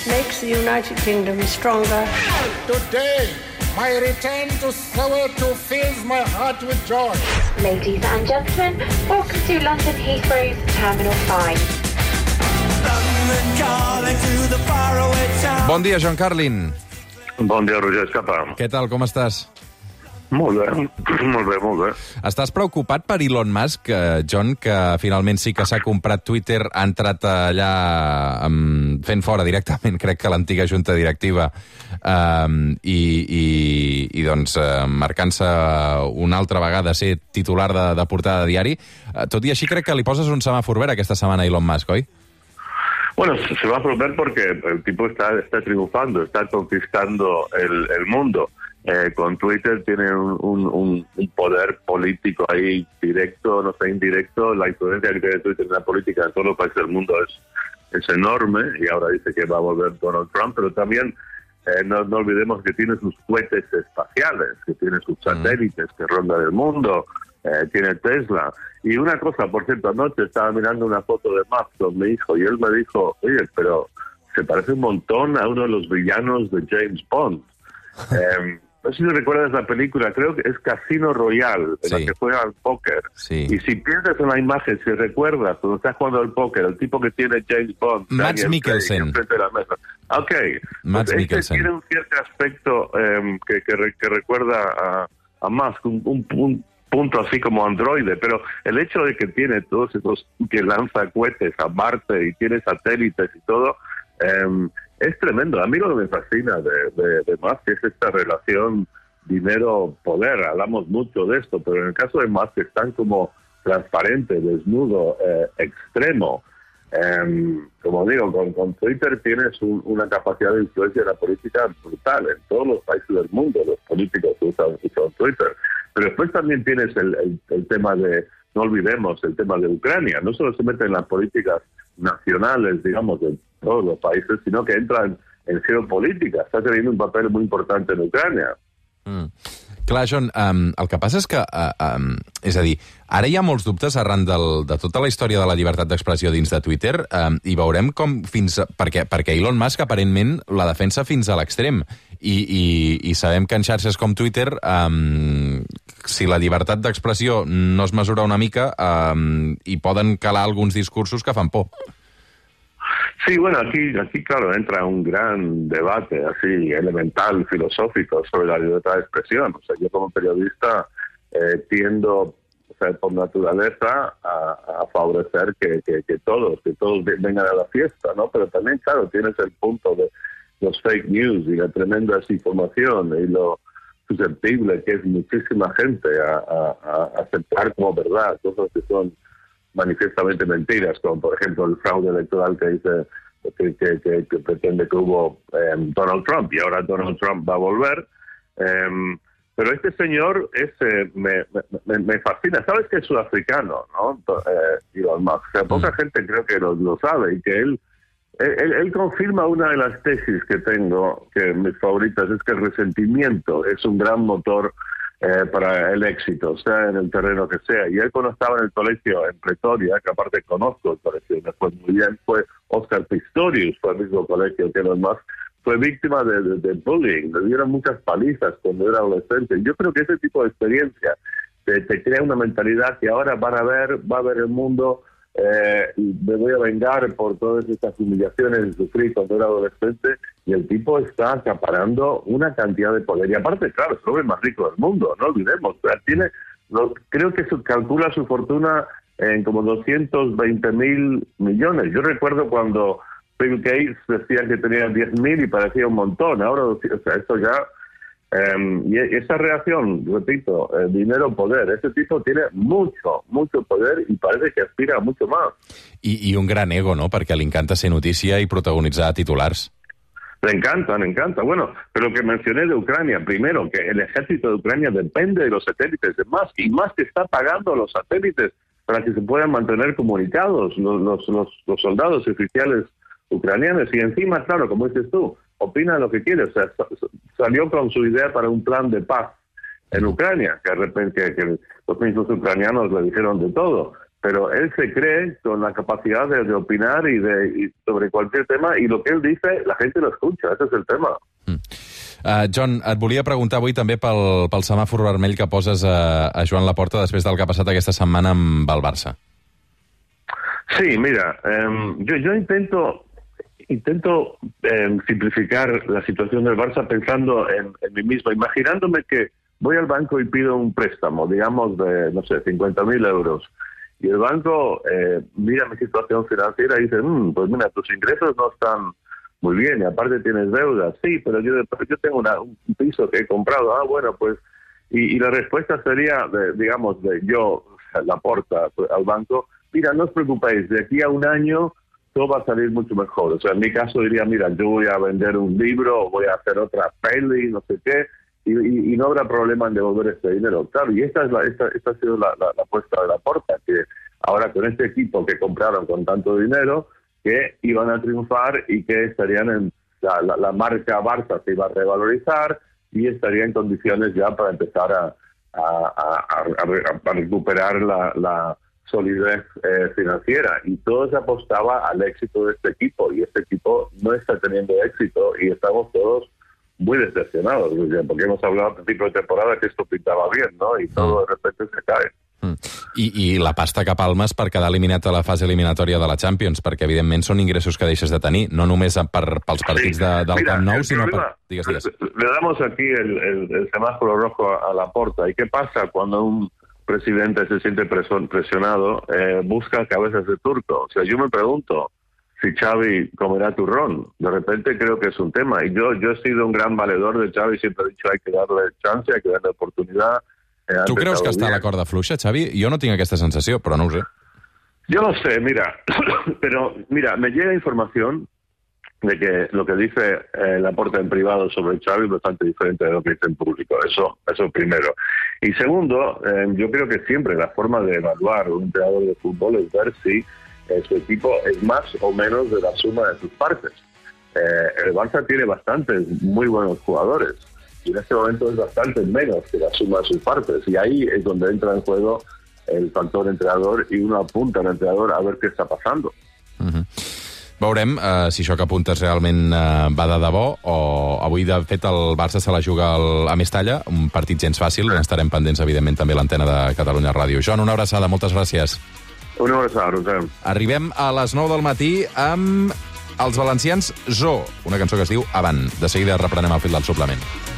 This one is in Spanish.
It makes the United Kingdom stronger. Today, my return to Soweto fills my heart with joy. Ladies and gentlemen, welcome to London Heathrow's Terminal 5. Bon dia, Joan Carlin. Bon dia, Roger Escapa. Què tal, com estàs? Molt bé, molt bé, molt bé. Estàs preocupat per Elon Musk, eh, John, que finalment sí que s'ha comprat Twitter, ha entrat allà um, fent fora directament, crec que l'antiga junta directiva, um, i, i, i doncs uh, marcant-se una altra vegada ser titular de, de portada de diari. Uh, tot i així crec que li poses un semàfor verd aquesta setmana a Elon Musk, oi? Bueno, se va a volver porque el tipo está, está triunfando, está conquistando el, el mundo. Eh, con Twitter tiene un, un, un, poder político ahí directo, no sé, indirecto. La influencia que tiene Twitter en la política en todos los países del mundo es, es enorme y ahora dice que va a volver Donald Trump, pero también eh, no, no, olvidemos que tiene sus cohetes espaciales, que tiene sus satélites que rondan el mundo, eh, tiene Tesla. Y una cosa, por cierto, anoche estaba mirando una foto de Musk con mi hijo y él me dijo, oye, pero se parece un montón a uno de los villanos de James Bond. eh, no sé si recuerdas la película, creo que es Casino Royale, en Sí. la que juega al póker. Sí. Y si piensas en la imagen, si recuerdas, cuando estás jugando al póker, el tipo que tiene James Bond, Craig, Mikkelsen. enfrente de la mesa. Ok. Mads Pues este Mikkelsen. tiene un cierto aspecto eh, que, que, que recuerda a, a Musk, un, un- un punto así como androide, pero el hecho de que tiene todos esos, que lanza cohetes a Marte y tiene satélites y todo, eh, es tremendo. A mí lo que me fascina de, de, de Musk es esta relación dinero-poder. Hablamos mucho de esto, pero en el caso de Musk es tan como transparente, desnudo, eh, extremo. Em, como digo, con, con Twitter tienes un- una capacidad de influencia en la política brutal en todos los países del mundo, los políticos usan, usan Twitter. Pero después también tienes el, el- el tema de, no olvidemos, el tema de Ucrania. No solo se mete en las políticas nacionales, digamos, de todos los países, sino que entra en, geopolítica. Está teniendo un papel muy importante en Ucrania. Mm. Clar, John, um, el que passa és que, uh, um, és a dir, ara hi ha molts dubtes arran del, de tota la història de la llibertat d'expressió dins de Twitter um, i veurem com fins... a- Perquè, perquè Elon Musk aparentment la defensa fins a l'extrem I, i, i sabem que en xarxes Twitter um, si la llibertat d'expressió no es mesura una mica um, hi poden calar alguns discursos que fan. Sí, bueno, aquí, aquí claro entra un gran debate así elemental, filosófico sobre la libertad de expresión. O sea, yo como periodista eh, tiendo, o sea, por naturaleza, a, favorecer que, que, todos, que todos ve- vengan a la fiesta, ¿no? Pero también, claro, tienes el punto de los fake news y la tremenda desinformación y lo susceptible que es muchísima gente a, a- a aceptar como verdad cosas que son manifiestamente mentiras, como por ejemplo el fraude electoral que dice que, que- que- que pretende que hubo eh, Donald Trump y ahora Donald Trump va a volver. Eh, pero este señor es, eh, me, me- me fascina. Sabes que es sudafricano, ¿no? Eh, Elon Musk. O sea, poca gente creo que lo, lo sabe y que él, él, confirma una de las tesis que tengo, que mis favoritas, es que el resentimiento es un gran motor eh, para el éxito, sea en el terreno que sea. Y él cuando estaba en el colegio en Pretoria, que aparte conozco el colegio y me fue muy bien, fue Oscar Pistorius, fue el mismo colegio que Elon Musk, fue víctima de, bullying, le dieron muchas palizas cuando era adolescente. Yo creo que ese tipo de experiencia te, te crea una mentalidad que ahora van a ver, va a ver el mundo eh, me voy a vengar por todas estas humillaciones que sufrí cuando era adolescente y el tipo está acaparando una cantidad de poder y aparte claro es el hombre más rico del mundo no olvidemos tiene lo- creo que su- calcula su fortuna en como 220 mil millones. Yo recuerdo cuando Bill Gates decía que tenía 10 mil y parecía un montón ahora o sea esto ya eh, y esa reacción, repito, eh, dinero, poder, ese tipo tiene mucho, mucho poder y parece que aspira a mucho más. I, I un gran ego, no?, perquè li encanta ser notícia i protagonitzar titulars. Le encanta, le encanta. Bueno, pero lo que mencioné de Ucrania, primero, que el ejército de Ucrania depende de los satélites de Musk y Musk está pagando los satélites para que se puedan mantener comunicados los, los, los, los soldados y oficiales ucranianos. Y encima, claro, como dices tú, opina lo que quiere. O sea, sa- sa- salió con su idea para un plan de paz en Ucrania, que de repente que los mismos ucranianos le dijeron de todo. pero él se cree con la capacidad de, de opinar y de y sobre cualquier tema y lo que él dice la gente lo escucha, ese es el tema. Uh, John, et volia preguntar avui també pel, pel semàfor vermell que poses a, a Joan Laporta després del que ha passat aquesta setmana amb el Barça. Sí, mira, em, yo, yo intento intento em, simplificar la situación del Barça pensando en, en mí mismo, imaginándome que voy al banco y pido un préstamo, digamos de, no sé, 50 mil euros. Y el banco eh, mira mi situación financiera y dice, "Mm, pues mira, tus ingresos no están muy bien y aparte tienes deudas. Sí, pero yo, pero yo tengo una- un piso que he comprado. Ah, bueno, pues... Y, y la respuesta sería, de, digamos, de yo, la porta al banco, mira, no os preocupéis, de aquí a un año todo va a salir mucho mejor. O sea, en mi caso diría, mira, yo voy a vender un libro, voy a hacer otra peli, no sé qué, y, y- y no habrá problema en devolver este dinero. Claro, y esta, es la, esta, esta ha sido la, la, la de la porta, que ahora con este equipo que compraron con tanto dinero, que iban a triunfar y que estarían en la, la, la marca Barça se iba a revalorizar y estaría en condiciones ya para empezar a, a, a- a recuperar la, la solidez eh, financiera y todo se apostaba al éxito de este equipo y este equipo no está teniendo éxito y estamos todos muy decepcionados porque hemos hablado al principio de temporada que esto pintaba bien ¿no? y todo de repente se cae Mm. I, I la pasta que palmes per quedar eliminat a la fase eliminatòria de la Champions, perquè evidentment són ingressos que deixes de tenir, no només per, pels partits de, del Mira, Camp Nou, sinó per... Digues, digues. Le damos aquí el, el- el semáforo rojo a, a la porta. ¿Y qué pasa cuando un presidente se siente presionado? Eh, busca cabezas de turco. O sea, yo me pregunto si Xavi comerá turrón. De repente creo que es un tema. Y yo, yo he sido un gran valedor de Xavi, siempre he dicho hay que darle chance, hay que darle oportunidad. Eh, Tu creus que empezado està a la corda fluixa, Xavi? Jo no tinc aquesta sensació, però no ho sé. Yo no sé, mira, pero mira, me llega información de que lo que dice eh, la porta en privado sobre Xavi es bastante diferente de lo que dice en público. Eso, eso primero. Y segundo, eh, yo creo que siempre la forma de evaluar un entrenador de fútbol es ver si eh, su equipo es más o menos de la suma de sus partes. Eh, el Barça tiene bastantes muy buenos jugadores y en este momento es bastante menos que la suma de sus partes. Y ahí es donde entra en juego el factor entrenador y uno apunta al entrenador a ver qué está pasando. Veurem eh, si això que apuntes realment eh, va de debò o avui, de fet, el Barça se la juga al, a Mestalla, un partit gens fàcil, estarem pendents, evidentment, també l'antena de Catalunya Ràdio. Joan, una abraçada, moltes gràcies. Una abraçada, Roser. Arribem a les 9 del matí amb els valencians Zo, una cançó que es diu Avant. De seguida reprenem el fil del suplement.